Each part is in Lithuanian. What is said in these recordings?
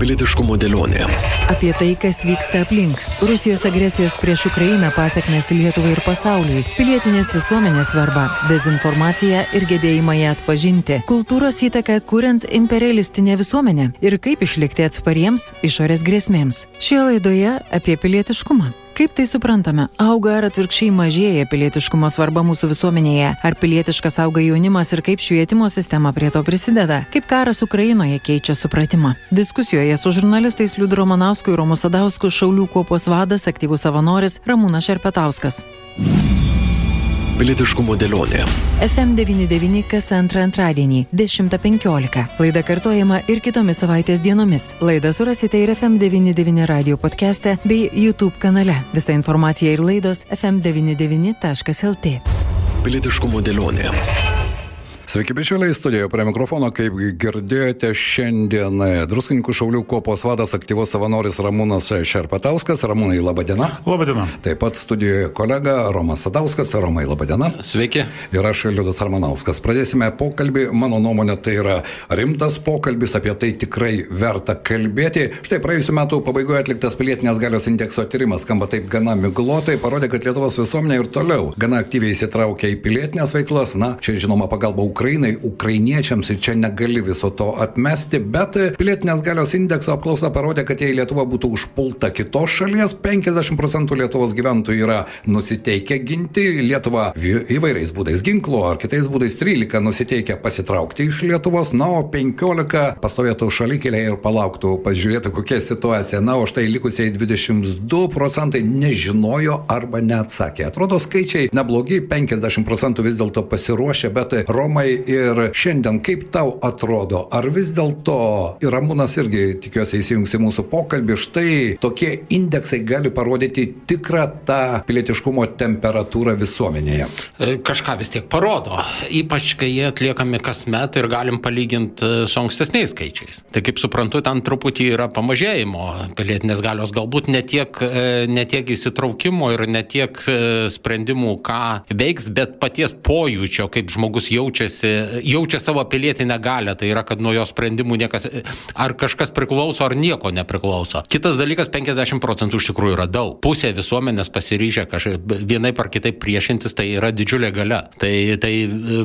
Pilietiškumo dėlionė. Apie tai, kas vyksta aplink. Rusijos agresijos prieš Ukrainą pasiekmes Lietuvai ir pasauliui. Pilietinės visuomenės svarba. Dezinformacija ir gebėjimą ją atpažinti. Kultūros įtaka kuriant imperialistinę visuomenę. Ir kaip išlikti atspariems išorės grėsmėms. Šioje laidoje apie pilietiškumą. Kaip tai suprantame? Auga ar atvirkščiai mažėja pilietiškumo svarba mūsų visuomenėje? Ar pilietiškas auga jaunimas ir kaip švietimo sistema prie to prisideda? Kaip karas Ukrainoje keičia supratimą? Diskusijoje su žurnalistais Liudu Romanausku ir Romu Sadausku Šaulių kuopos vadas, aktyvus savanoris Ramūnas Šerpetauskas. Pilietiškumo dėlionė. FM99 kas antrą antradienį 10.15. Laida kartojama ir kitomis savaitės dienomis. Laidą surasite ir FM99 radio podcast'e bei YouTube kanale. Visa informacija ir laidos fm99.lt. Pilietiškumo dėlionė. Sveiki, bičiuliai, studijoje prie mikrofono, kaip girdėjote, šiandien Druskininkų šaulių kopos vadas, aktyvus savanoris Ramūnas Šerpatauskas. Ramūnai, laba diena. Labą dieną. Taip pat studijoje kolega Romas Sadauskas. Romai, laba diena. Sveiki. Ir aš Liudas Armanauskas. Pradėsime pokalbį. Mano nuomonė, tai yra rimtas pokalbis, apie tai tikrai verta kalbėti. Štai praėjusiu metu pabaigoje atliktas pilietinės galios indekso tyrimas, skamba taip gana miglotai, parodė, kad Lietuvos visuomenė ir toliau gana aktyviai įsitraukia į pilietinės veiklas. Na, čia žinoma pagalba Ukrainai. Ukrainai, ukrainiečiams ir čia negali viso to atmesti, bet pilietinės galios indekso apklausa parodė, kad jei Lietuva būtų užpulta kitos šalies, 50 procentų Lietuvos gyventojų yra nusiteikę ginti Lietuvą įvairiais būdais ginklo ar kitais būdais 13 nusiteikę pasitraukti iš Lietuvos, na, o 15 pastovėtų šalikėlė ir palauktų, pažiūrėtų kokia situacija. Na, o štai likusiai 22 procentai nežinojo arba neatsakė. Atrodo skaičiai neblogi, 50 procentų vis dėlto pasiruošė, bet Romai ir šiandien kaip tau atrodo, ar vis dėlto, ir Ramūnas irgi tikiuosi įsijungs į mūsų pokalbį, štai tokie indeksai gali parodyti tikrą tą pilietiškumo temperatūrą visuomenėje? Kažką vis tiek parodo, ypač kai jie atliekami kasmet ir galim palyginti su ankstesniais skaičiais. Tai kaip suprantu, ten truputį yra pamažėjimo pilietinės galios, galbūt ne tiek, ne tiek įsitraukimo ir ne tiek sprendimų, ką veiks, bet paties pojūčio, kaip žmogus jaučiasi jaučiasi, jaučia savo pilietinę galę, tai yra, kad nuo jo sprendimų niekas, ar kažkas priklauso, ar nieko nepriklauso. Kitas dalykas, 50 procentų iš tikrųjų yra daug. Pusė visuomenės pasiryžę kažkaip vienaip ar kitaip priešintis, tai yra didžiulė gale. Tai, tai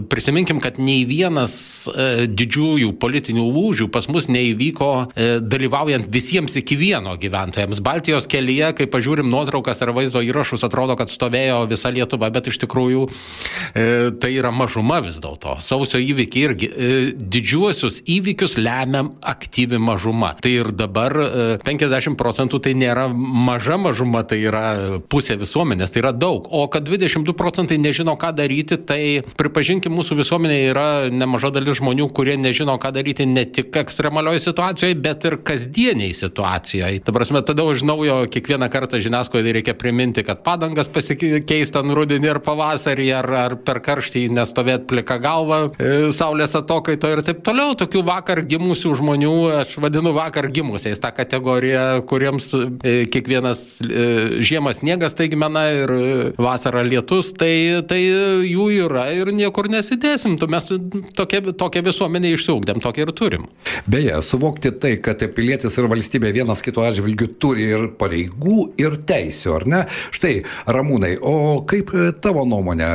prisiminkim, kad nei vienas e, didžiųjų politinių lūžių pas mus neįvyko e, dalyvaujant visiems iki vieno gyventojams. Baltijos kelyje, kai pažiūrim nuotraukas ar vaizdo įrašus, atrodo, kad stovėjo visa Lietuva, bet iš tikrųjų e, tai yra mažuma vis dėlto sausio įvykiai irgi e, didžiuosius įvykius lemia aktyvi mažuma. Tai ir dabar e, 50 procentų tai nėra maža mažuma, tai yra pusė visuomenės, tai yra daug. O kad 22 procentai nežino, ką daryti, tai pripažinkim, mūsų visuomenėje yra nemaža dalis žmonių, kurie nežino, ką daryti ne tik ekstremalioje situacijoje, bet ir kasdieniai situacijoje. Ta prasme, tada už naujo kiekvieną kartą žiniasklaidai reikia priminti, kad padangas pasikeis ten rudenį ir pavasarį, ar, ar per karštį nestovėt plika galva galvą e, saulės atokaito ir taip toliau. Tokių vakar gimusių žmonių aš vadinu vakar gimusiais tą kategoriją, kuriems e, kiekvienas e, žiemas sniegas taigmena ir vasara lietus, tai, tai jų yra ir niekur nesidėsim. Mes tokia, tokią visuomenę išsiugdėm, tokią ir turim. Beje, suvokti tai, kad pilietis ir valstybė vienas kito atžvilgių turi ir pareigų, ir teisų, ar ne? Štai, Ramūnai, o kaip tavo nuomonė,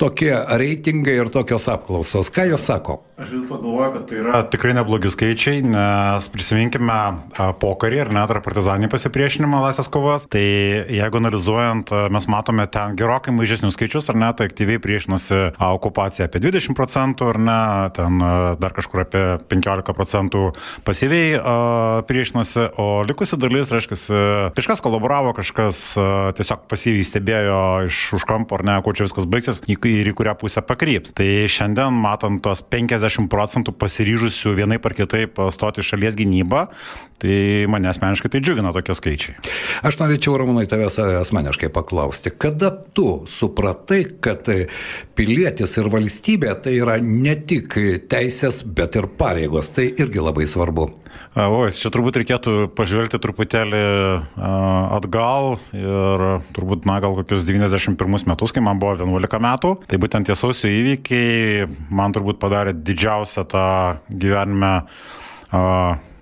tokie reitingai ir tokios apklausos. Ką jos sako? Aš vis dėlto galvoju, kad tai yra tikrai neblogi skaičiai, nes prisiminkime pokarį ir net ar partizanį pasipriešinimą laisvės kovas. Tai jeigu analizuojant, mes matome ten gerokai mažesnius skaičius, ar ne, tai aktyviai priešinosi okupacija apie 20 procentų, ar ne, ten dar kažkur apie 15 procentų pasyviai priešinosi, o likusi dalis, reiškia, kažkas kolaboravo, kažkas tiesiog pasyviai stebėjo iš už kampo, ar ne, kuo čia viskas baigsis ir į kurią pusę pakryps. Tai šiandien matant tos 50 50 procentų pasiryžusių vienai par kitaip stoti šalies gynybą, tai mane asmeniškai tai džiugina tokie skaičiai. Aš norėčiau, Ramūnai, tavęs asmeniškai paklausti, kada tu supratai, kad pilietis ir valstybė tai yra ne tik teisės, bet ir pareigos, tai irgi labai svarbu. O, čia turbūt reikėtų pažvelgti truputėlį atgal ir turbūt, na, gal kokius 91 metus, kai man buvo 11 metų. Tai būtent tie sausio įvykiai man turbūt padarė didžiausią tą gyvenime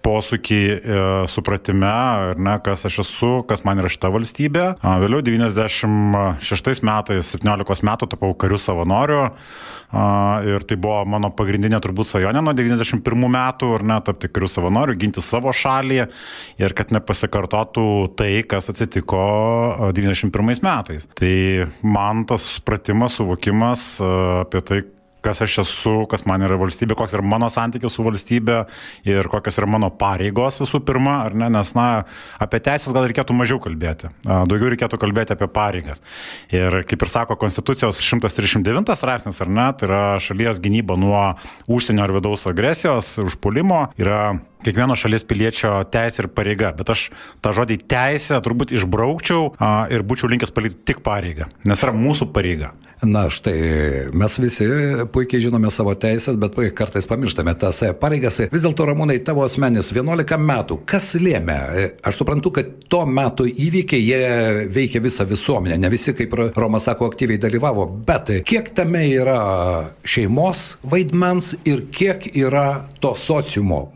posūkį e, supratime, ar ne, kas aš esu, kas man yra šita valstybė. A, vėliau 96 metais, 17 metų tapau karių savanoriu a, ir tai buvo mano pagrindinė turbūt svajonė nuo 91 metų, ar ne, tapti karių savanoriu, ginti savo šalį ir kad nepasikartotų tai, kas atsitiko 91 metais. Tai man tas supratimas, suvokimas a, apie tai, kas aš esu, kas man yra valstybė, koks yra mano santykis su valstybė ir kokios yra mano pareigos visų pirma, ar ne, nes, na, apie teisės gal reikėtų mažiau kalbėti, daugiau reikėtų kalbėti apie pareigas. Ir kaip ir sako Konstitucijos 139 straipsnis, ar ne, tai yra šalies gynyba nuo užsienio ar vidaus agresijos, užpulimo, yra kiekvieno šalies piliečio teisė ir pareiga, bet aš tą žodį teisę turbūt išbraukčiau a, ir būčiau linkęs palikti tik pareigą, nes tai yra mūsų pareiga. Na štai, mes visi puikiai žinome savo teisės, bet kartais pamirštame tas pareigas. Vis dėlto, Ramūnai, tavo asmenis 11 metų, kas lėmė? Aš suprantu, kad tuo metu įvykiai, jie veikia visą visuomenę, ne visi, kaip Romas sako, aktyviai dalyvavo, bet kiek tame yra šeimos vaidmens ir kiek yra to sociumo,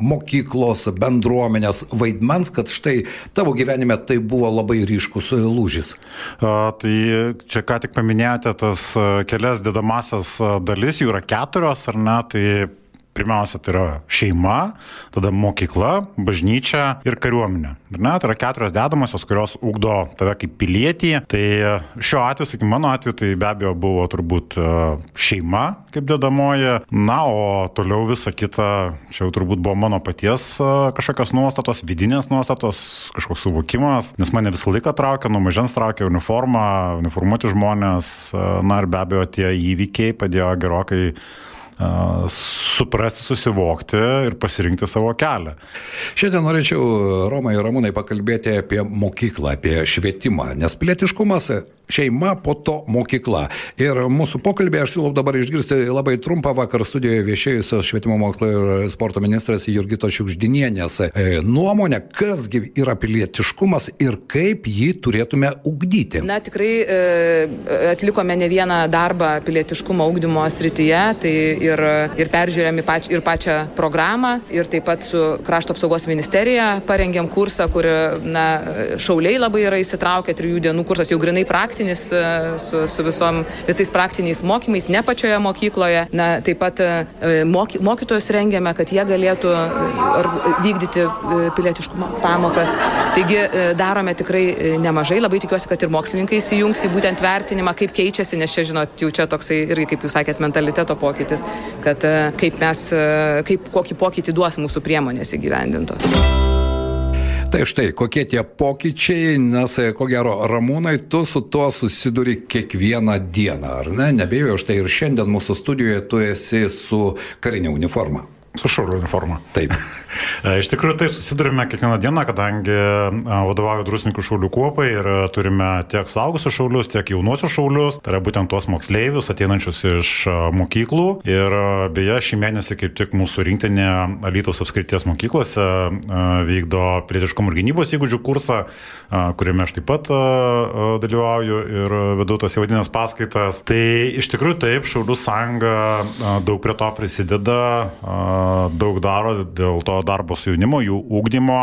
mokyklos, bendruomenės vaidmens, kad štai tavo gyvenime tai buvo labai ryškus lūžis? A, tai čia ką tik paminėjote tas kelias dedamasias dalis, jų yra keturios, ar ne, tai Pirmiausia, tai yra šeima, tada mokykla, bažnyčia ir kariuomenė. Ir ne, tai yra keturios dedamosios, kurios ugdo tave kaip pilietį. Tai šiuo atveju, sakykime, mano atveju, tai be abejo buvo turbūt e, šeima kaip dedamoji. Na, o toliau visa kita, čia jau turbūt buvo mano paties e, kažkokios nuostatos, vidinės nuostatos, kažkoks suvokimas, nes mane visą laiką traukia, nuo mažens traukia uniforma, uniformuoti žmonės. E, na ir be abejo, tie įvykiai padėjo gerokai suprasti, susivokti ir pasirinkti savo kelią. Šiandien norėčiau Romai ir Ramūnai pakalbėti apie mokyklą, apie švietimą, nes pilietiškumas šeima, po to mokykla. Ir mūsų pokalbė aš siūlau dabar išgirsti labai trumpą vakar studijoje viešėjusios švietimo mokslo ir sporto ministras Jurgito Šiukždinienės e, nuomonę, kasgi yra pilietiškumas ir kaip jį turėtume ugdyti. Na, tikrai e, atlikome ne vieną darbą pilietiškumo ugdymo srityje, tai ir, ir peržiūrėm pač, ir pačią programą, ir taip pat su krašto apsaugos ministerija parengėm kursą, kur na, šauliai labai yra įsitraukę, trijų dienų kursas jau grinai praktinis e, su, su visom, visais praktiniais mokymais, ne pačioje mokykloje. Na, taip pat e, moky, mokytojus rengiame, kad jie galėtų e, vykdyti pilietiškumo pamokas. Taigi darome tikrai nemažai, labai tikiuosi, kad ir mokslininkai įsijungs į būtent vertinimą, kaip keičiasi, nes čia, žinot, jau čia toksai irgi, kaip jūs sakėt, mentaliteto pokytis kad kaip mes, kaip kokį pokytį duos mūsų priemonės įgyvendintos. Tai štai, kokie tie pokyčiai, nes e, ko gero, Ramūnai, tu su tuo susiduri kiekvieną dieną, ar ne? Nebėjau, štai ir šiandien mūsų studijoje tu esi su karinė uniforma. Su šaulių uniforma. Taip. Iš tikrųjų, taip susidurime kiekvieną dieną, kadangi vadovauju Drusninkų šaulių kuopai ir turime tiek saugusius šaulius, tiek jaunuosius šaulius, tai yra būtent tuos moksleivius ateinančius iš mokyklų. Ir beje, šį mėnesį kaip tik mūsų rinktinė Alytaus apskrities mokyklose vykdo pilietiškumo ir gynybos įgūdžių kursą, kuriame aš taip pat dalyvauju ir vedu tas įvadinės paskaitas. Tai iš tikrųjų taip, Šaulių sąjunga daug prie to prisideda daug daro dėl to darbo su jaunimu, jų ūkdymo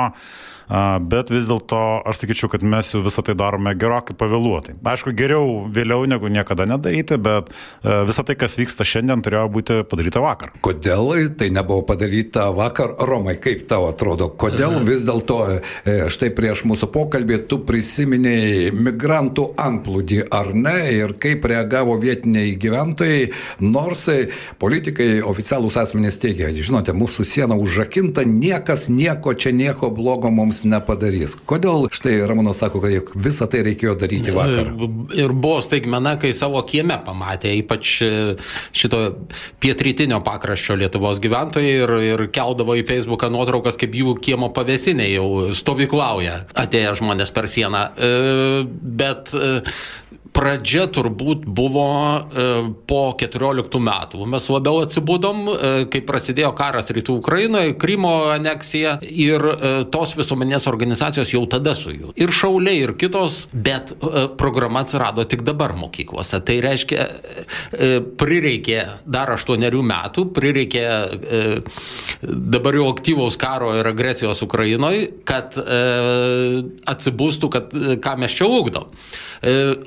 bet vis dėlto aš sakyčiau, kad mes jau visą tai darome gerokai pavėluotai. Aišku, geriau vėliau negu niekada nedaryti, bet e, visą tai, kas vyksta šiandien, turėjo būti padaryta vakar. Kodėl tai nebuvo padaryta vakar? Romai, kaip tau atrodo, kodėl mhm. vis dėlto e, štai prieš mūsų pokalbį tu prisiminiai migrantų antplūdį ar ne ir kaip reagavo vietiniai gyventojai, nors politikai, oficialūs asmenys teigia, žinote, mūsų siena užrakinta, niekas nieko čia nieko blogo mums mums nepadarys. Kodėl štai Ramonas sako, kad visą tai reikėjo daryti vakar? Ir buvo staigmena, kai savo kieme pamatė, ypač e, šito pietrytinio pakraščio Lietuvos gyventojai ir, ir keldavo į Facebooką nuotraukas, kaip jų kiemo pavėsinė jau stovyklauja, atėję žmonės per sieną. E, bet e, pradžia turbūt buvo e, po 14 metų. Mes labiau atsibūdom, e, kai prasidėjo karas rytų Ukrainoje, Krymo aneksija ir e, tos visuomenės organizacijos jau tada su jų. Ir šauliai, ir kitos, bet programa atsirado tik dabar mokyklose. Tai reiškia, prireikė dar 8 metų, prireikė dabar jau aktyvaus karo ir agresijos Ukrainoje, kad atsibūstų, kad ką mes čia ugdom.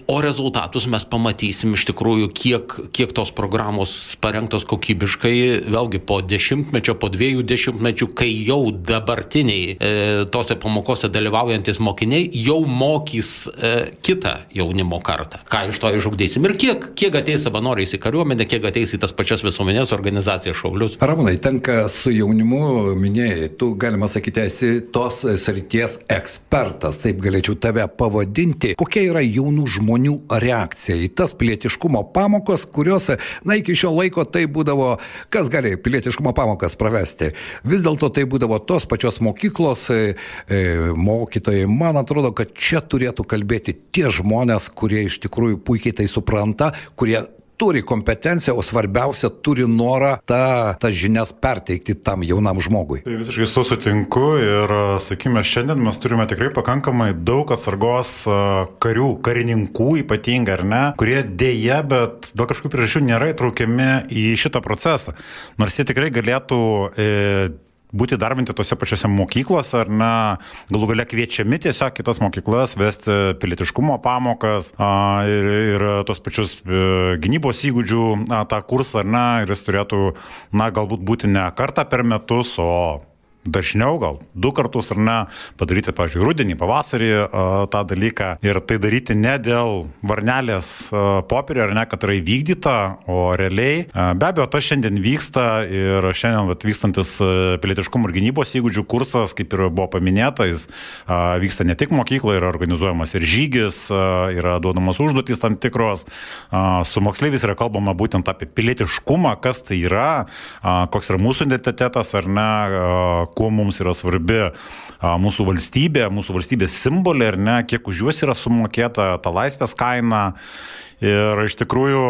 O rezultatus mes pamatysim iš tikrųjų, kiek, kiek tos programos parengtos kokybiškai, vėlgi po dešimtmečio, po dviejų dešimtmečių, kai jau dabartiniai e, tose pamokose dalyvaujantis mokiniai jau mokys e, kitą jaunimo kartą. Ką iš to išugdysim ir kiek, kiek ateis savanoriai į kariuomenę, kiek ateis į tas pačias visuomenės organizacijas šaulius. Ramūnai, tenka su jaunimu, minėjai, tu galima sakyti, esi tos srities ekspertas, taip galėčiau tave pavadinti. Kokia yra jaunų žmonių reakcija į tas pilietiškumo pamokas, kurios, na, iki šio laiko tai būdavo, kas gali pilietiškumo pamokas pravesti. Vis dėlto tai būdavo tos pačios mokyklos e, e, mokytojai. Man atrodo, kad čia turėtų kalbėti tie žmonės, kurie iš tikrųjų puikiai tai supranta, kurie turi kompetenciją, o svarbiausia, turi norą tą, tas žinias perteikti tam jaunam žmogui. Tai visiškai su sutinku ir, sakykime, šiandien mes turime tikrai pakankamai daug atsargos karių, karininkų ypatingai, ar ne, kurie dėja, bet dėl kažkokių priežasčių nėra įtraukiami į šitą procesą. Nors jie tikrai galėtų e, būti darbinti tose pačiose mokyklose, ar ne, galų gale kviečiami tiesiog kitas mokyklas vesti pilietiškumo pamokas a, ir, ir tos pačius e, gynybos įgūdžių a, tą kursą, ar ne, ir jis turėtų, na, galbūt būti ne kartą per metus, o dažniau, gal du kartus ar ne, padaryti, pavyzdžiui, rudenį, pavasarį tą dalyką ir tai daryti ne dėl varnelės popierio ar ne, kad yra įvykdyta, o realiai. Be abejo, tas šiandien vyksta ir šiandien vat, vykstantis pilietiškumo ir gynybos įgūdžių kursas, kaip ir buvo paminėta, jis vyksta ne tik mokykloje, yra organizuojamas ir žygis, yra duodamas užduotys tam tikros. Su moksleivis yra kalbama būtent apie pilietiškumą, kas tai yra, koks yra mūsų identitetas ar ne, kuo mums yra svarbi mūsų valstybė, mūsų valstybės simboliai, ar ne, kiek už juos yra sumokėta ta laisvės kaina. Ir iš tikrųjų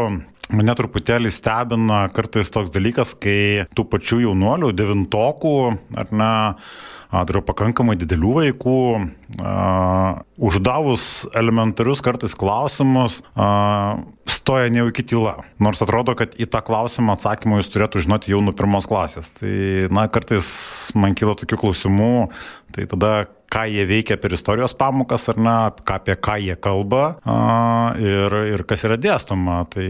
Mane truputėlį stebina kartais toks dalykas, kai tų pačių jaunuolių, devintokų, ar ne, turiu pakankamai didelių vaikų, uh, uždavus elementarius kartais klausimus, uh, stoja nejaukį tyla. Nors atrodo, kad į tą klausimą atsakymą jūs turėtų žinoti jau nuo pirmos klasės. Tai, na, kartais man kyla tokių klausimų, tai tada ką jie veikia per istorijos pamokas ar ne, apie ką jie kalba ir, ir kas yra dėstoma. Tai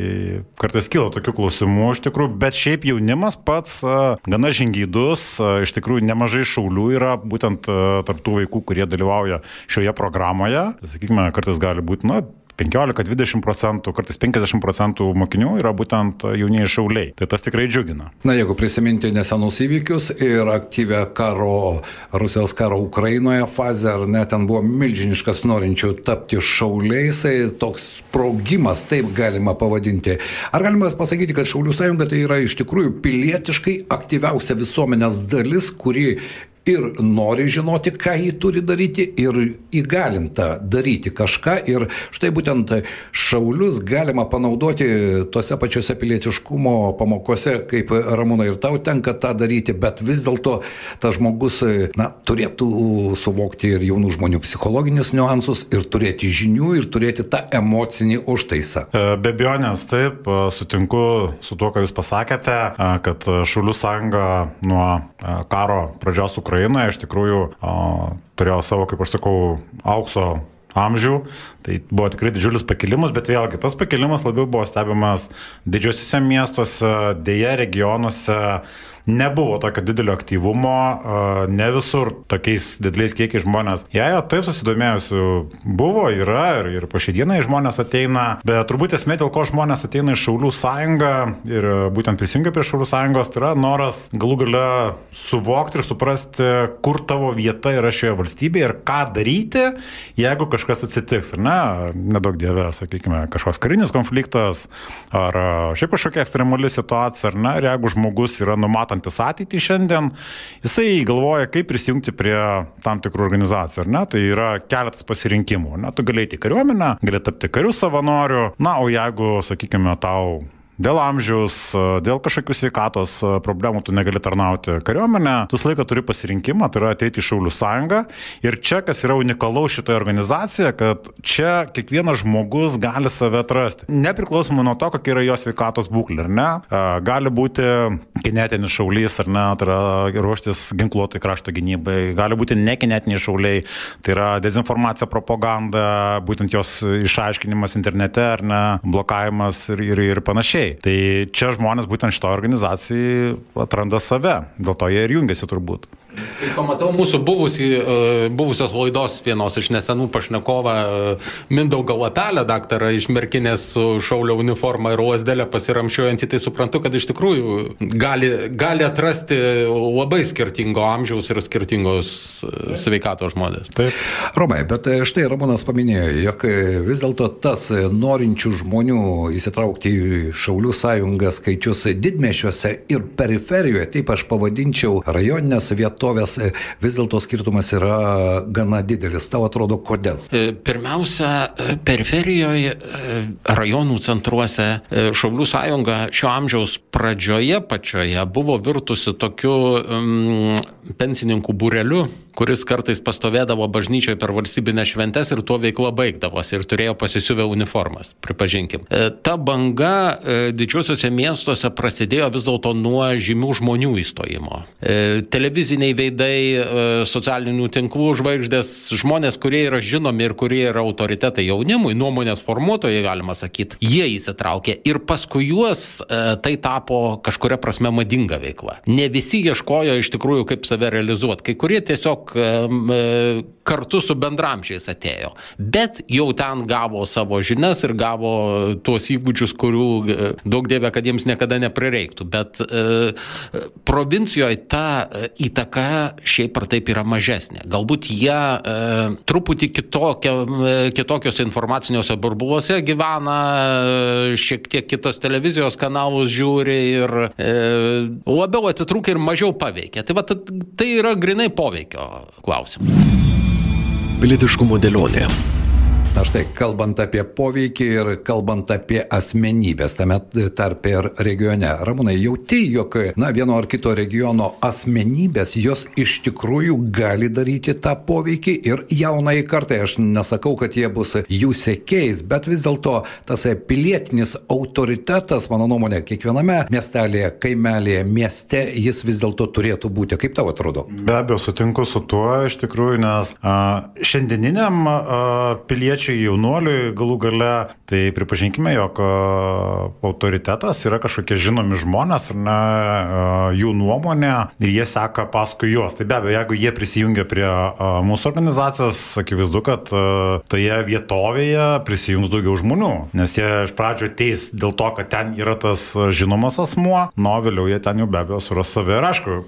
kartais kyla tokių klausimų iš tikrųjų, bet šiaip jaunimas pats gana žingydus, iš tikrųjų nemažai šaulių yra būtent tarptų vaikų, kurie dalyvauja šioje programoje. Sakykime, kartais gali būti, na, 15-20 procentų, kartais 50 procentų mokinių yra būtent jaunieji šauliai. Tai tas tikrai džiugina. Na, jeigu prisiminti nesenus įvykius ir aktyvę karo, Rusijos karo Ukrainoje fazę, ar net ten buvo milžiniškas norinčių tapti šauliais, tai toks sprogimas, taip galima pavadinti. Ar galima pasakyti, kad Šaulių sąjunga tai yra iš tikrųjų pilietiškai aktyviausia visuomenės dalis, kuri ir nori žinoti, ką jį turi daryti, ir įgalinta daryti kažką. Ir štai būtent šaulius galima panaudoti tose pačiose pilietiškumo pamokose, kaip Ramūna ir tau tenka tą daryti, bet vis dėlto tas žmogus na, turėtų suvokti ir jaunų žmonių psichologinius niuansus, ir turėti žinių, ir turėti tą emocinį užtaisą. E, be abejonės, taip, e, sutinku su tuo, ką Jūs pasakėte, e, kad Šaulių sąjunga nuo karo pradžios Ukrainoje Ukrainoje iš tikrųjų o, turėjo savo, kaip aš sakau, aukso amžių, tai buvo tikrai didžiulis pakilimas, bet vėlgi tas pakilimas labiau buvo stebimas didžiosiuose miestuose, dėja regionuose nebuvo tokio didelio aktyvumo, ne visur tokiais dideliais kiekiais žmonės. Jei taip susidomėjusių buvo, yra ir, ir po šią dieną žmonės ateina, bet turbūt esmė, dėl ko žmonės ateina į Šaulių sąjungą ir būtent prisijungia prie Šaulių sąjungos, tai yra noras galų gale suvokti ir suprasti, kur tavo vieta yra šioje valstybėje ir ką daryti, jeigu kažkas atsitiks, ar ne, nedaug dievė, sakykime, kažkoks karinis konfliktas ar šiaip kažkokia ekstremali situacija, ar ne, ir jeigu žmogus yra numatantis matantis ateitį šiandien, jisai galvoja, kaip prisijungti prie tam tikrų organizacijų, ar ne? Tai yra keletas pasirinkimų. Na, tu galėjai į kariuomenę, gali tapti karių savanoriu, na, o jeigu, sakykime, tau dėl amžiaus, dėl kažkokių sveikatos problemų tu negali tarnauti kariuomenę, tu visą laiką turi pasirinkimą, tai yra ateiti į Šaulių sąjungą. Ir čia, kas yra unikalau šitoje organizacijoje, kad čia kiekvienas žmogus gali save atrasti. Nepriklausomai nuo to, kokia yra jo sveikatos būklė, ar ne. Gali būti kinetinis šaulys, ar ne, tai yra ruoštis ginkluotai krašto gynybai, gali būti nekinetiniai šauliai, tai yra dezinformacija, propaganda, būtent jos išaiškinimas internete, ar ne, blokavimas ir, ir, ir panašiai panašiai. Tai čia žmonės būtent šito organizacijai atranda save, dėl to jie ir jungiasi turbūt. Tai pamatau mūsų buvusi, e, buvusios laidos vienos iš nesenų pašnekovą e, Mindaugą Lapelę, daktarą iš Merkinės su šaulio uniforma ir uosdelė pasiramšiuojantį, tai suprantu, kad iš tikrųjų gali, gali atrasti labai skirtingo amžiaus ir skirtingos e, sveikatos žmonės. Taip. Romai, bet štai Ramonas paminėjo, jog vis dėlto tas norinčių žmonių įsitraukti į Šaulių sąjungą skaičius didmešiuose ir periferijoje, taip aš pavadinčiau rajoninės vietos vietovės e, vis dėlto skirtumas yra gana didelis. Tau atrodo, kodėl? E, pirmiausia, e, periferijoje, rajonų centruose Šaulių sąjunga šio amžiaus pradžioje pačioje buvo virtusi tokiu um, pensininkų būreliu kuris kartais pastovėdavo bažnyčioje per valstybinę šventes ir tuo veikla baigdavosi ir turėjo pasisiuvę uniformas, pripažinkim. Ta banga didžiuosiuose miestuose prasidėjo vis dėlto nuo žymių žmonių įstojimo. Televiziniai veidai, e, socialinių tinklų žvaigždės, žmonės, kurie yra žinomi ir kurie yra autoritetai jaunimui, nuomonės formuotojai, galima sakyti, jie įsitraukė ir paskui juos e, tai tapo kažkuria prasme madinga veikla. Ne visi ieškojo iš tikrųjų, kaip save realizuoti, kai kurie tiesiog e, kartu su bendramžiais atėjo, bet jau ten gavo savo žinias ir gavo tuos įgūdžius, kurių daug dievė, kad jiems niekada neprireiktų. Bet e, provincijoje ta įtaka šiaip ar taip yra mažesnė. Galbūt jie e, truputį kitokia, e, kitokiuose informaciniuose burbuluose gyvena, e, šiek tiek kitos televizijos kanalus žiūri ir e, labiau atitrūkia ir mažiau paveikia. Tai, va, tai yra grinai poveikio klausimas. Pilietiškumo dėlionė. Na štai, kalbant apie poveikį ir kalbant apie asmenybės, tame tarpe ir regione. Ramūnai, jauti, jog, na, vieno ar kito regiono asmenybės, jos iš tikrųjų gali daryti tą poveikį ir jaunai kartai, aš nesakau, kad jie bus jų sekėjais, bet vis dėlto tas pilietinis autoritetas, mano nuomonė, kiekviename miestelėje, kaimelėje, mieste, jis vis dėlto turėtų būti. Kaip tau atrodo? Be abejo, sutinku su tuo, iš tikrųjų, nes a, šiandieniniam a, piliečiui piliečiui, jaunuoliui galų gale, tai pripažinkime, jog autoritetas yra kažkokie žinomi žmonės, ne, jų nuomonė ir jie seka paskui juos. Tai be abejo, jeigu jie prisijungia prie mūsų organizacijos, akivaizdu, kad toje vietovėje prisijungs daugiau žmonių, nes jie iš pradžio ateis dėl to, kad ten yra tas žinomas asmuo, nuo vėliau jie ten jau be abejo suras save. Ir aišku,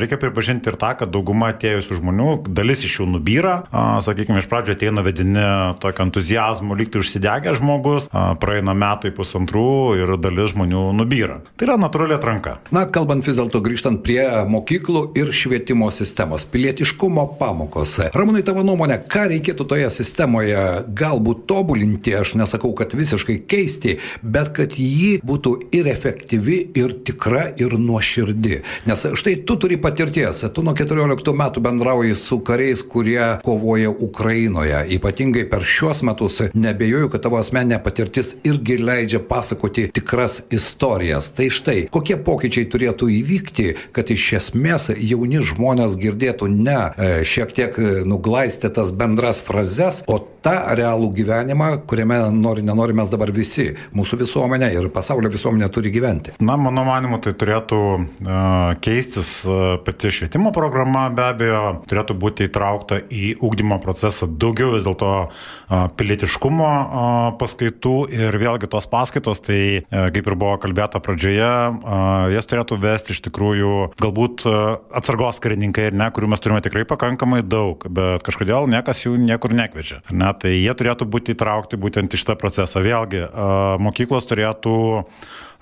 reikia pripažinti ir tą, kad dauguma atėjusių žmonių, dalis iš jų nubyra, sakykime, iš pradžio ateina vedini tokio entuzijazmo, lygtai užsidegę žmogus, praeina metai pusantrų ir dalis žmonių nubyra. Tai yra natūrali atranka. Na, kalbant vis dėlto grįžtant prie mokyklų ir švietimo sistemos, pilietiškumo pamokos. Ramūnai, tavo nuomonė, ką reikėtų toje sistemoje galbūt tobulinti, aš nesakau, kad visiškai keisti, bet kad ji būtų ir efektyvi, ir tikra, ir nuoširdi. Nes štai tu turi patirties, tu nuo 14 metų bendrauji su kariais, kurie kovoja Ukrainoje, ypatingai per šiuos metus nebejoju, kad tavo asmeninė patirtis irgi leidžia pasakoti tikras istorijas. Tai štai, kokie pokyčiai turėtų įvykti, kad iš esmės jauni žmonės girdėtų ne e, šiek tiek nuglaistytas bendras frazes, o tą realų gyvenimą, kuriame nori, nenori mes dabar visi, mūsų visuomenė ir pasaulio visuomenė turi gyventi. Na, mano manimu, tai turėtų uh, keistis pati švietimo programa, be abejo, turėtų būti įtraukta į ūkdymo procesą daugiau vis dėlto pilietiškumo paskaitų ir vėlgi tos paskaitos, tai e, kaip ir buvo kalbėta pradžioje, jas turėtų vesti iš tikrųjų galbūt atsargos karininkai ir ne, kurių mes turime tikrai pakankamai daug, bet kažkodėl niekas jų niekur nekviečia. Ne, tai jie turėtų būti įtraukti būtent į šitą procesą. Vėlgi, mokyklos turėtų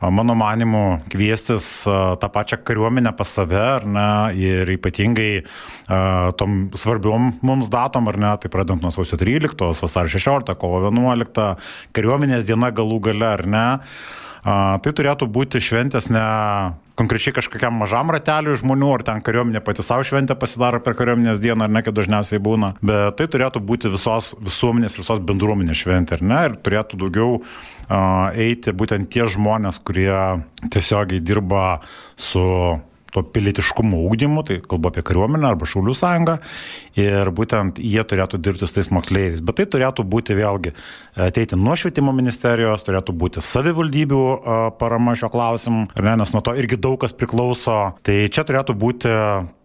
mano manimu, kviestis tą pačią kariuomenę pas save, ar ne, ir ypatingai tom svarbiom mums datom, ar ne, tai pradant nuo sausio 13, vasario 16, kovo 11, kariuomenės diena galų gale, ar ne. Tai turėtų būti šventės ne konkrečiai kažkokiam mažam rateliui žmonių, ar ten kariuomenė pati savo šventę pasidaro per kariuomenės dieną, ar ne, kaip dažniausiai būna, bet tai turėtų būti visos visuomenės, visos bendruomenės šventė, ar ne, ir turėtų daugiau uh, eiti būtent tie žmonės, kurie tiesiogiai dirba su to pilietiškumo ūkdymu, tai kalbu apie kariuomenę arba Šaulių sąjungą, ir būtent jie turėtų dirbti su tais moksleiviais. Bet tai turėtų būti vėlgi ateiti nuo švietimo ministerijos, turėtų būti savivaldybių parama šio klausimu, ne, nes nuo to irgi daug kas priklauso. Tai čia turėtų būti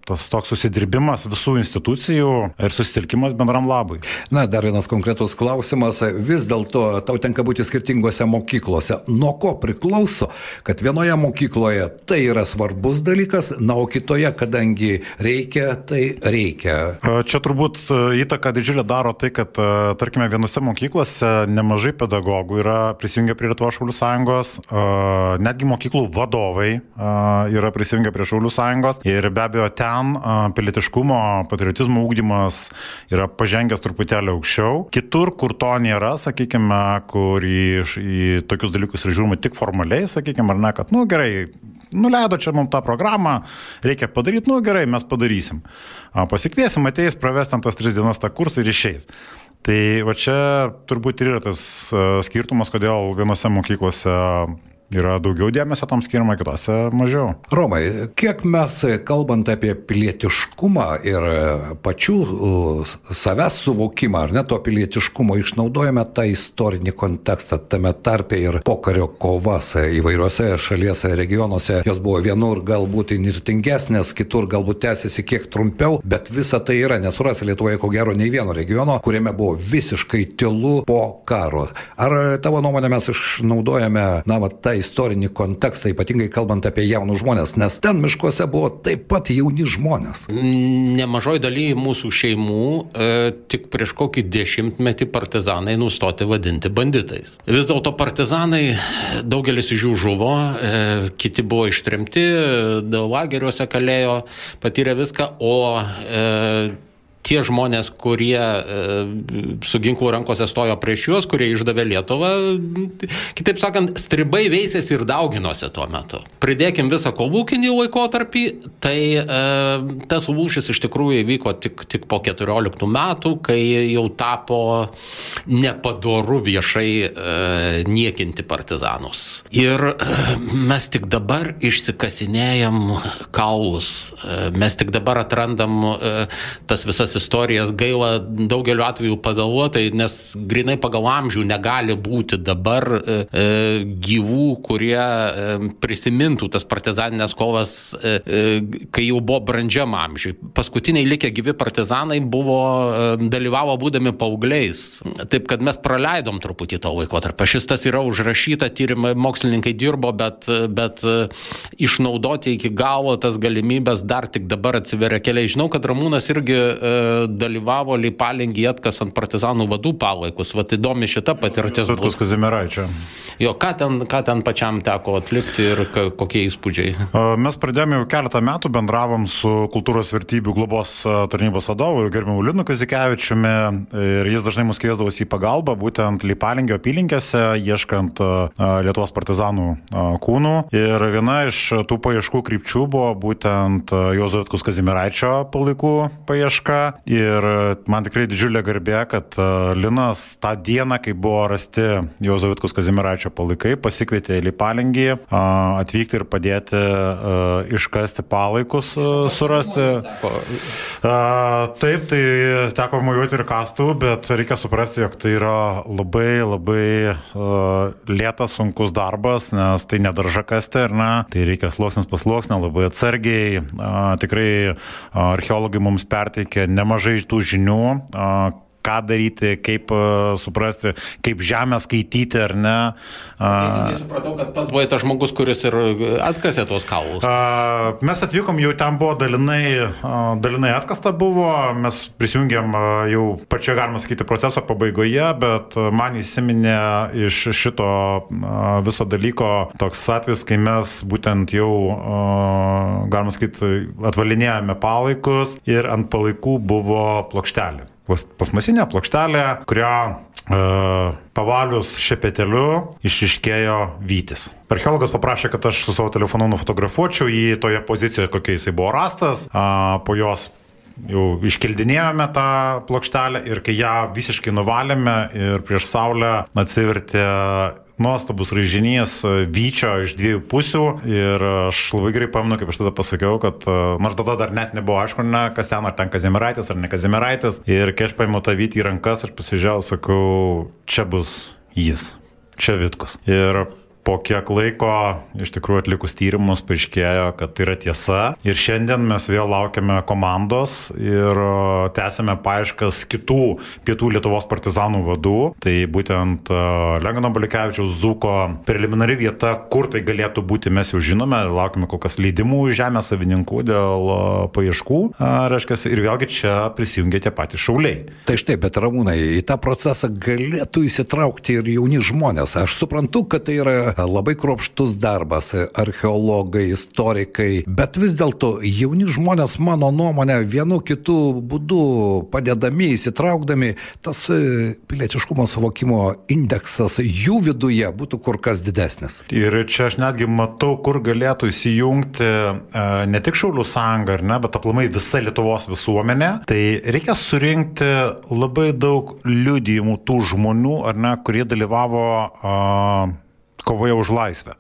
tas toks susidirbimas visų institucijų ir susitelkimas bendram labui. Na, dar vienas konkretus klausimas. Vis dėlto tau tenka būti skirtingose mokyklose. Nuo ko priklauso, kad vienoje mokykloje tai yra svarbus dalykas, na, o kitoje, kadangi reikia, tai reikia? Čia turbūt įtaka didžiulė daro tai, kad, tarkime, vienose mokyklose nemažai pedagogų yra prisijungę prie Lietuvos Šaulių sąjungos, netgi mokyklų vadovai yra prisijungę prie Šaulių sąjungos ir be abejo ten ten pilietiškumo, patriotizmo ūkdymas yra pažengęs truputėlį aukščiau. Kitur, kur to nėra, sakykime, kur į, į tokius dalykus yra žiūrima tik formaliai, sakykime, ar ne, kad, nu gerai, nuleido čia mums tą programą, reikia padaryti, nu gerai, mes padarysim. Pasikviesim, ateis, praves ten tas tris dienas tą kursą ir išeis. Tai va čia turbūt ir yra tas skirtumas, kodėl vienose mokyklose yra daugiau dėmesio tam skiriama, kitose mažiau. Romai, kiek mes, kalbant apie pilietiškumą ir pačių savęs suvokimą, ar ne to pilietiškumo, išnaudojame tą istorinį kontekstą, tame tarpe ir pokario kovas įvairiuose šalies regionuose, jos buvo vienur galbūt inirtingesnės, kitur galbūt tęsiasi kiek trumpiau, bet visa tai yra, nesurasi Lietuvoje ko gero nei vieno regiono, kuriame buvo visiškai tylu po karo. Ar tavo nuomonė mes išnaudojame, na, va, tą istorinį kontekstą, ypatingai kalbant apie jaunus žmonės, nes ten miškuose buvo taip pat jauni žmonės. Nemažoj daly mūsų šeimų e, tik prieš kokį dešimtmetį partizanai nustoti vadinti banditais. Vis dėlto partizanai, daugelis iš jų žuvo, e, kiti buvo ištremti, lageriuose kalėjo, patyrė viską, o e, tie žmonės, kurie e, su ginklu rankose stojo prieš juos, kurie išdavė Lietuvą, kitaip sakant, stribai veisėsi ir dauginosi tuo metu. Pridėkim visą kolūkinį laikotarpį, tai e, tas lūšis iš tikrųjų įvyko tik, tik po 14 metų, kai jau tapo nepadoru viešai e, niekinti partizanus. Ir mes tik dabar išsikasinėjom kaulus, mes tik dabar atrandam tas visas tas istorijas gaila daugeliu atveju pagalvotai, nes grinai pagal amžių negali būti dabar e, e, gyvų, kurie e, prisimintų tas partizaninės kovas, e, e, kai jau buvo brandžiam amžiui. Paskutiniai likę gyvi partizanai buvo, e, dalyvavo būdami paaugliais. Taip, kad mes praleidom truputį to laikotarpio. Šis tas yra užrašyta, tyrimai, mokslininkai dirbo, bet, bet e, išnaudoti iki galo tas galimybės dar tik dabar atsiveria keliai. Žinau, kad Ramūnas irgi e, dalyvavo Leipalingį atkasant partizanų vadų palaikus. Vat įdomi šita patirtis. Vitkus Kazimiraičio. Jo, ką ten, ką ten pačiam teko atlikti ir kokie įspūdžiai? Mes pradėjome jau keletą metų, bendravom su kultūros vertybių globos tarnybos vadovu, gerbiamu Linu Kazikevičiumi ir jis dažnai mus kviesdavosi į pagalbą, būtent Leipalingio apylinkėse, ieškant Lietuvos partizanų kūnų. Ir viena iš tų paieškų krypčių buvo būtent Jozo Vitkus Kazimiraičio palaikų paieška ir man tikrai didžiulė garbė, kad e, Linas tą dieną, kai buvo rasti Jozo Vitkus Kazimiraičio palaikai, pasikvietė į Lipalingį atvykti ir padėti e, iškasti palaikus, e, surasti. Taip, tai teko mojuoti ir kastų, bet reikia suprasti, jog tai yra labai labai lėtas, sunkus darbas, nes tai nedarža kasti ir ne, tai reikia sluoksnis pasluoksnio, labai atsargiai. Tikrai archeologai mums perteikė nemažai tų žinių, ką daryti, kaip uh, suprasti, kaip žemę skaityti ar ne. Teisingai supratau, kad pats buvai tas žmogus, kuris ir atkasė tuos kaulus. Mes atvykom, jau ten buvo dalinai, dalinai atkasta buvo, mes prisijungėm jau pačioje, galima sakyti, proceso pabaigoje, bet man įsiminė iš šito viso dalyko toks atvejs, kai mes būtent jau, galima sakyti, atvalinėjome palaikus ir ant palaikų buvo plokštelė plasmasinė plokštelė, kurią e, pavalius šepeteliu išiškėjo Vytis. Archeologas paprašė, kad aš su savo telefonu nufotografuočiau jį toje pozicijoje, kokia jisai buvo rastas, a, po jos jau iškeldinėjome tą plokštelę ir kai ją visiškai nuvalėme ir prieš saulę atsivertė nuostabus raižinys e, vyčio iš dviejų pusių ir aš labai gerai pamenu, kaip aš tada pasakiau, kad e, nors tada dar net nebuvo aišku, ne, kas ten, ar ten Kazimiraitis, ar ne Kazimiraitis. Ir kai aš paėmiau tą vytį į rankas, aš pasižiūrėjau, sakau, čia bus jis, čia Vitkus. Ir po kiek laiko, iš tikrųjų atlikus tyrimus, paaiškėjo, kad tai yra tiesa. Ir šiandien mes vėl laukiame komandos ir tęsime paaiškas kitų pietų Lietuvos partizanų vadų. Tai būtent Lengano Balikevičiaus Zuko preliminari vieta, kur tai galėtų būti, mes jau žinome, laukime kol kas leidimų žemės savininkų dėl paieškų. Reiškia, ir vėlgi čia prisijungia tie patys šauliai. Tai štai, bet ramūnai, į tą procesą galėtų įsitraukti ir jauni žmonės. Aš suprantu, kad tai yra labai kruopštus darbas, archeologai, istorikai, bet vis dėlto jauni žmonės, mano nuomonė, vienu kitų būdų padedami, įsitraukdami, tas e, pilietiškumo suvokimo indeksas jų viduje būtų kur kas didesnis. Ir čia aš netgi matau, kur galėtų įsijungti e, ne tik Šaulių sąjunga, ne, bet aplamai visa Lietuvos visuomenė. Tai reikia surinkti labai daug liudijimų tų žmonių, ar ne, kurie dalyvavo uh, kovoje už laisvę.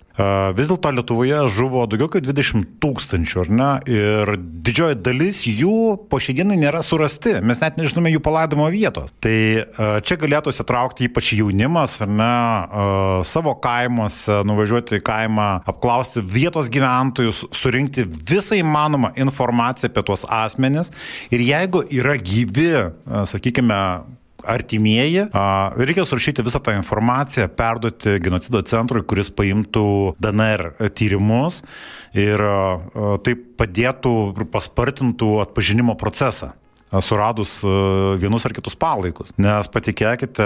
Vis dėlto Lietuvoje žuvo daugiau kaip 20 tūkstančių, ar ne? Ir didžioji dalis jų po šiandienai nėra surasti, mes net nežinome jų palaidimo vietos. Tai čia galėtų įsitraukti ypač jaunimas, ar ne, savo kaimuose, nuvažiuoti į kaimą, apklausti vietos gyventojus, surinkti visą įmanomą informaciją apie tuos asmenis. Ir jeigu yra gyvi, sakykime, artimieji. Reikia surašyti visą tą informaciją, perduoti genocido centrui, kuris paimtų DNR tyrimus ir taip padėtų ir paspartintų atpažinimo procesą suradus vienus ar kitus palaikus. Nes patikėkite,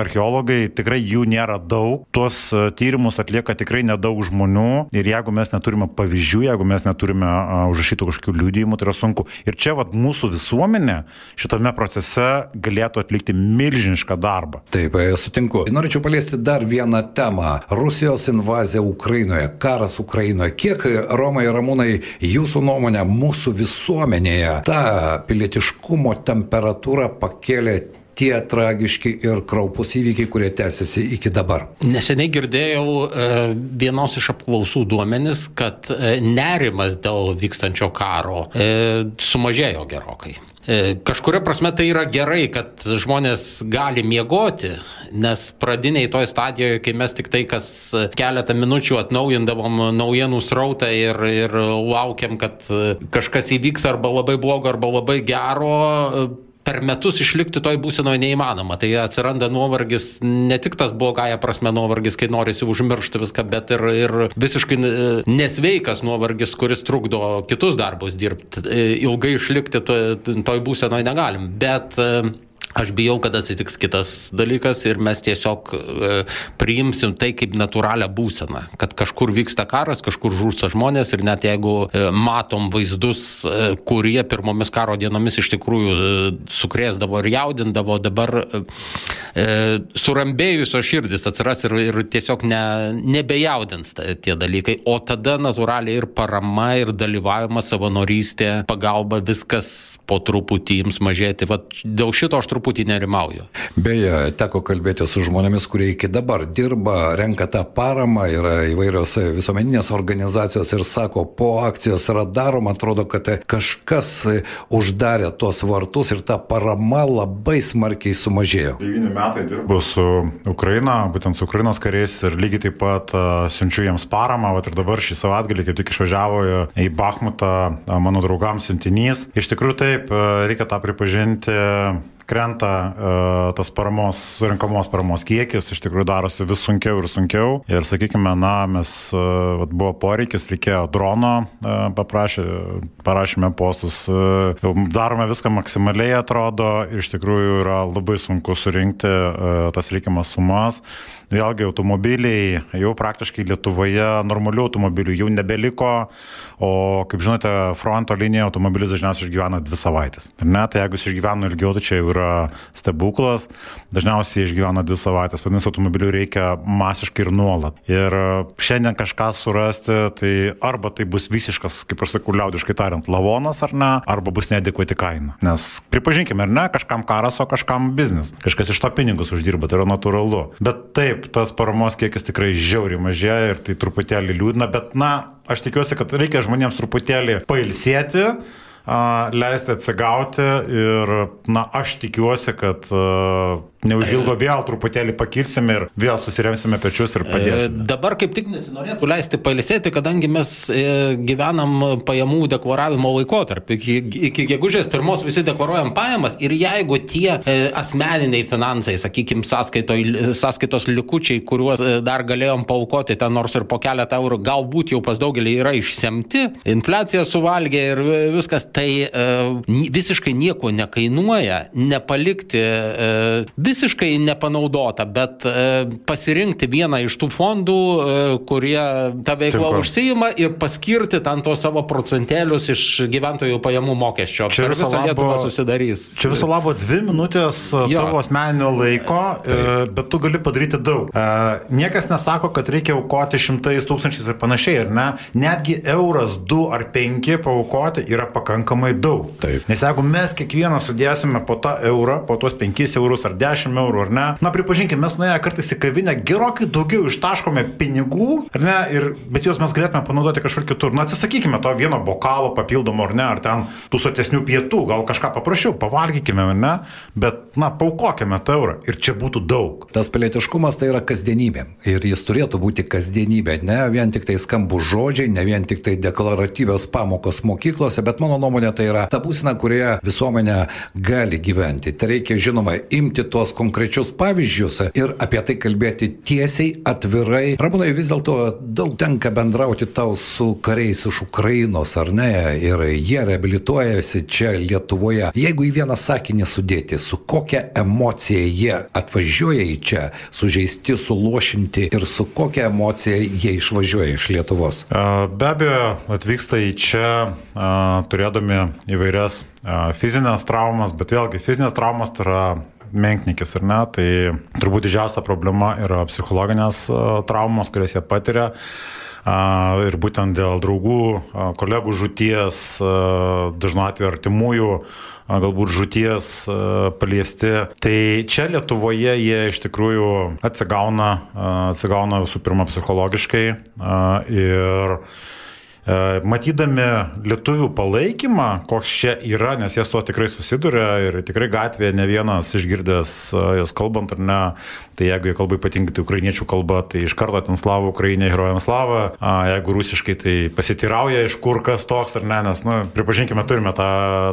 archeologai tikrai jų nėra daug, tuos tyrimus atlieka tikrai nedaug žmonių ir jeigu mes neturime pavyzdžių, jeigu mes neturime užrašytų kažkokių liūdėjimų, tai yra sunku. Ir čia vat, mūsų visuomenė šitame procese galėtų atlikti milžinišką darbą. Taip, e, sutinku. Norėčiau paliesti dar vieną temą. Rusijos invazija Ukrainoje, karas Ukrainoje. Kiek, Romai Ramūnai, jūsų nuomonė mūsų visuomenėje ta pilietiškumo temperatūrą pakėlė tie tragiški ir kraupus įvykiai, kurie tęsiasi iki dabar. Neseniai girdėjau e, vienos iš apklausų duomenis, kad e, nerimas dėl vykstančio karo e, sumažėjo gerokai. Kažkuria prasme tai yra gerai, kad žmonės gali miegoti, nes pradiniai toj stadijoje, kai mes tik tai kas keletą minučių atnaujindavom naujienų srautą ir, ir laukiam, kad kažkas įvyks arba labai blogo, arba labai gero, per metus išlikti toj būsenoje neįmanoma. Tai atsiranda nuovargis, ne tik tas blogąją prasme nuovargis, kai norisi užmiršti viską, bet ir, ir visiškai nesveikas nuovargis, kuris trukdo kitus darbus dirbti. Ilgai išlikti toj, būsenoje negalim. Bet Aš bijau, kad atsitiks kitas dalykas ir mes tiesiog e, priimsim tai kaip natūralią būseną, kad kažkur vyksta karas, kažkur žūsta žmonės ir net jeigu e, matom vaizdus, e, kurie pirmomis karo dienomis iš tikrųjų e, sukrėsdavo ir jaudindavo, dabar e, surambėjusios širdis atsiras ir, ir tiesiog ne, nebejaudins tie dalykai, o tada natūraliai ir parama, ir dalyvavimas, savanorystė, pagalba, viskas po truputį jums mažėti. Vat dėl šito aš truputį truputį nerimauju. Beje, teko kalbėti su žmonėmis, kurie iki dabar dirba, renka tą paramą, yra įvairios visuomeninės organizacijos ir sako, po akcijos yra daroma, atrodo, kad kažkas uždarė tuos vartus ir ta parama labai smarkiai sumažėjo. 9 metai dirbu su Ukraina, būtent su Ukrainos kariais ir lygiai taip pat siunčiu jiems paramą, vat ir dabar šį savaitgalį kaip tik išvažiavo į Bahmutą mano draugams siuntinys. Iš tikrųjų taip, reikia tą pripažinti krenta uh, tas paramos, surinkamos paramos kiekis, iš tikrųjų darosi vis sunkiau ir sunkiau. Ir sakykime, na, mes uh, buvo poreikis, reikėjo drono, uh, paprašė, parašėme postus, uh, darome viską maksimaliai atrodo iš tikrųjų yra labai sunku surinkti uh, tas reikiamas sumas. Vėlgi automobiliai jau praktiškai Lietuvoje normalių automobilių jau nebeliko, o kaip žinote, fronto linija automobilis dažniausiai išgyvena dvi savaitės. Net jeigu jis išgyvena ilgiau, tai čia jau yra stebuklas, dažniausiai išgyvena dvi savaitės, vadinasi, automobilių reikia masiškai ir nuolat. Ir šiandien kažką surasti, tai arba tai bus visiškas, kaip aš sakau, liaudiškai tariant, lavonas ar ne, arba bus neadekvati kaina. Nes pripažinkime, ar ne, kažkam karas, o kažkam biznis. Kažkas iš to pinigus uždirba, tai yra natūralu. Bet taip, tas paramos kiekis tikrai žiauriai mažėja ir tai truputėlį liūdna, bet na, aš tikiuosi, kad reikia žmonėms truputėlį pailsėti leisti atsigauti ir, na, aš tikiuosi, kad neužilgo vėl truputėlį pakilsime ir vėl susiremsime pečius ir padėsime. E, dabar kaip tik nesinorėtų leisti pailsėti, kadangi mes e, gyvenam pajamų deklaravimo laikotarpį. Iki, iki gegužės pirmos visi deklaruojam pajamas ir jeigu tie e, asmeniniai finansai, sakykime, sąskaito, sąskaitos likučiai, kuriuos dar galėjom paukoti ten nors ir po keletą eurų, galbūt jau pas daugelį yra išsemti, infliacija suvalgė ir viskas, tai visiškai nieko nekainuoja nepalikti visiškai nepanaudota, bet e, pasirinkti vieną iš tų fondų, e, kurie tą veiklą Tinku. užsijima ir paskirti ten to savo procentėlius iš gyventojų pajamų mokesčio. Čia visą Lietuvą susidarys. Čia viso labo dvi minutės e, jo. tavo asmeninio laiko, Taip. bet tu gali padaryti daug. Niekas nesako, kad reikia aukoti šimtais tūkstančiais ir panašiai, ar ne? Netgi euras, du ar penki paukoti yra pakankamai daug. Taip. Nes jeigu mes kiekvieną sudėsime po tą eurą, po tuos penkis eurus ar dešimt, 10 eurų, ar ne? Na, pripažinkime, mes nuėję kartais į kavinę gerokai daugiau ištaškome pinigų, ar ne? Ir, bet juos mes galėtume panaudoti kažkur kitur. Na, atsisakykime to vieno bokalo papildomo, ar ne? Ar ten tų sotesnių pietų, gal kažką paprašiau, pavalgykime, ar ne? Bet, na, paukokime tą eurą ir čia būtų daug. Tas pilietiškumas tai yra kasdienybė. Ir jis turėtų būti kasdienybė, ne vien tik tai skambų žodžiai, ne vien tik tai deklaratyvios pamokos mokyklose, bet mano nuomonė tai yra ta būsena, kurioje visuomenė gali gyventi. Tai reikia, žinoma, imti tuos tuos konkrečius pavyzdžius ir apie tai kalbėti tiesiai, atvirai. Ramūnai, vis dėlto daug tenka bendrauti tau su kariais iš Ukrainos, ar ne? Ir jie reabilituojasi čia Lietuvoje. Jeigu į vieną sakinį sudėti, su kokia emocija jie atvažiuoja į čia, sužeisti, suluošinti ir su kokia emocija jie išvažiuoja iš Lietuvos? Be abejo, atvyksta į čia turėdami įvairias fizinės traumas, bet vėlgi fizinės traumas tai yra menknikis ar ne, tai turbūt didžiausia problema yra psichologinės traumos, kurias jie patiria. Ir būtent dėl draugų, kolegų žuties, dažnu atveju artimųjų, galbūt žuties paliesti. Tai čia Lietuvoje jie iš tikrųjų atsigauna, atsigauna visų pirma psichologiškai ir E, matydami lietuvių palaikymą, koks čia yra, nes jie su to tikrai susiduria ir tikrai gatvėje ne vienas išgirdęs e, jas kalbant ar ne, tai jeigu jie kalba ypatingai tai ukrainiečių kalba, tai iš karto ten slavo Ukrainė, herojams slava, jeigu rusiškai tai pasitirauja iš kur kas toks ar ne, nes, nu, pripažinkime, turime tą,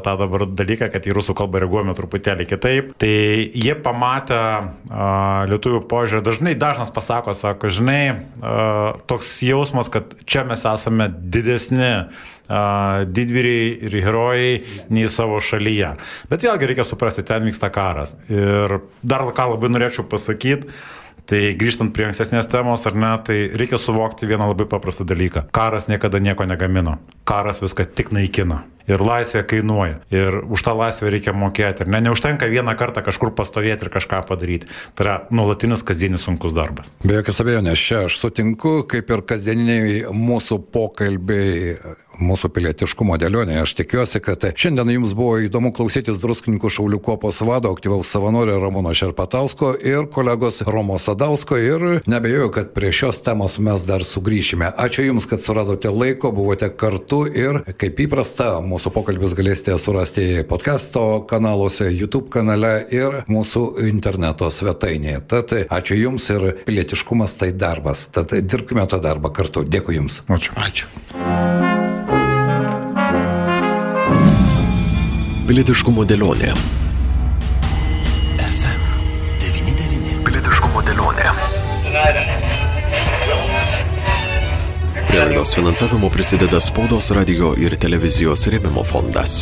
tą dabar dalyką, kad į rusų kalbą reaguojame truputėlį kitaip. Tai jie pamatę lietuvių požiūrį, dažnai dažnas pasako, sako, žinai, toks jausmas, kad čia mes esame didesni didvyriai ir herojai nei savo šalyje. Bet vėlgi reikia suprasti, ten vyksta karas. Ir dar ką labai norėčiau pasakyti, Tai grįžtant prie ankstesnės temos, ar ne, tai reikia suvokti vieną labai paprastą dalyką. Karas niekada nieko negamino. Karas viską tik naikina. Ir laisvė kainuoja. Ir už tą laisvę reikia mokėti. Ir ne, neužtenka vieną kartą kažkur pastovėti ir kažką padaryti. Tai yra nuolatinis kasdienis sunkus darbas. Be jokios abejonės, čia aš sutinku, kaip ir kasdieniniai mūsų pokalbiai mūsų pilietiškumo dėlionė. Aš tikiuosi, kad šiandien jums buvo įdomu klausytis druskininkų Šaulių kopos vado, aktyvaus savanorio Ramūno Šerpatausko ir kolegos Romo Sadausko ir nebejoju, kad prie šios temos mes dar sugrįšime. Ačiū Jums, kad suradote laiko, buvote kartu ir kaip įprasta, mūsų pokalbis galėsite surasti podcasto kanaluose, YouTube kanale ir mūsų interneto svetainėje. Tad ačiū Jums ir pilietiškumas tai darbas. Tad dirbkime tą darbą kartu. Dėkui Jums. Ačiū. Ačiū. Pilietiškumo dėlionė. FM 99. Pilietiškumo dėlionė. Prie laidos finansavimo prisideda spaudos radio ir televizijos rėmimo fondas.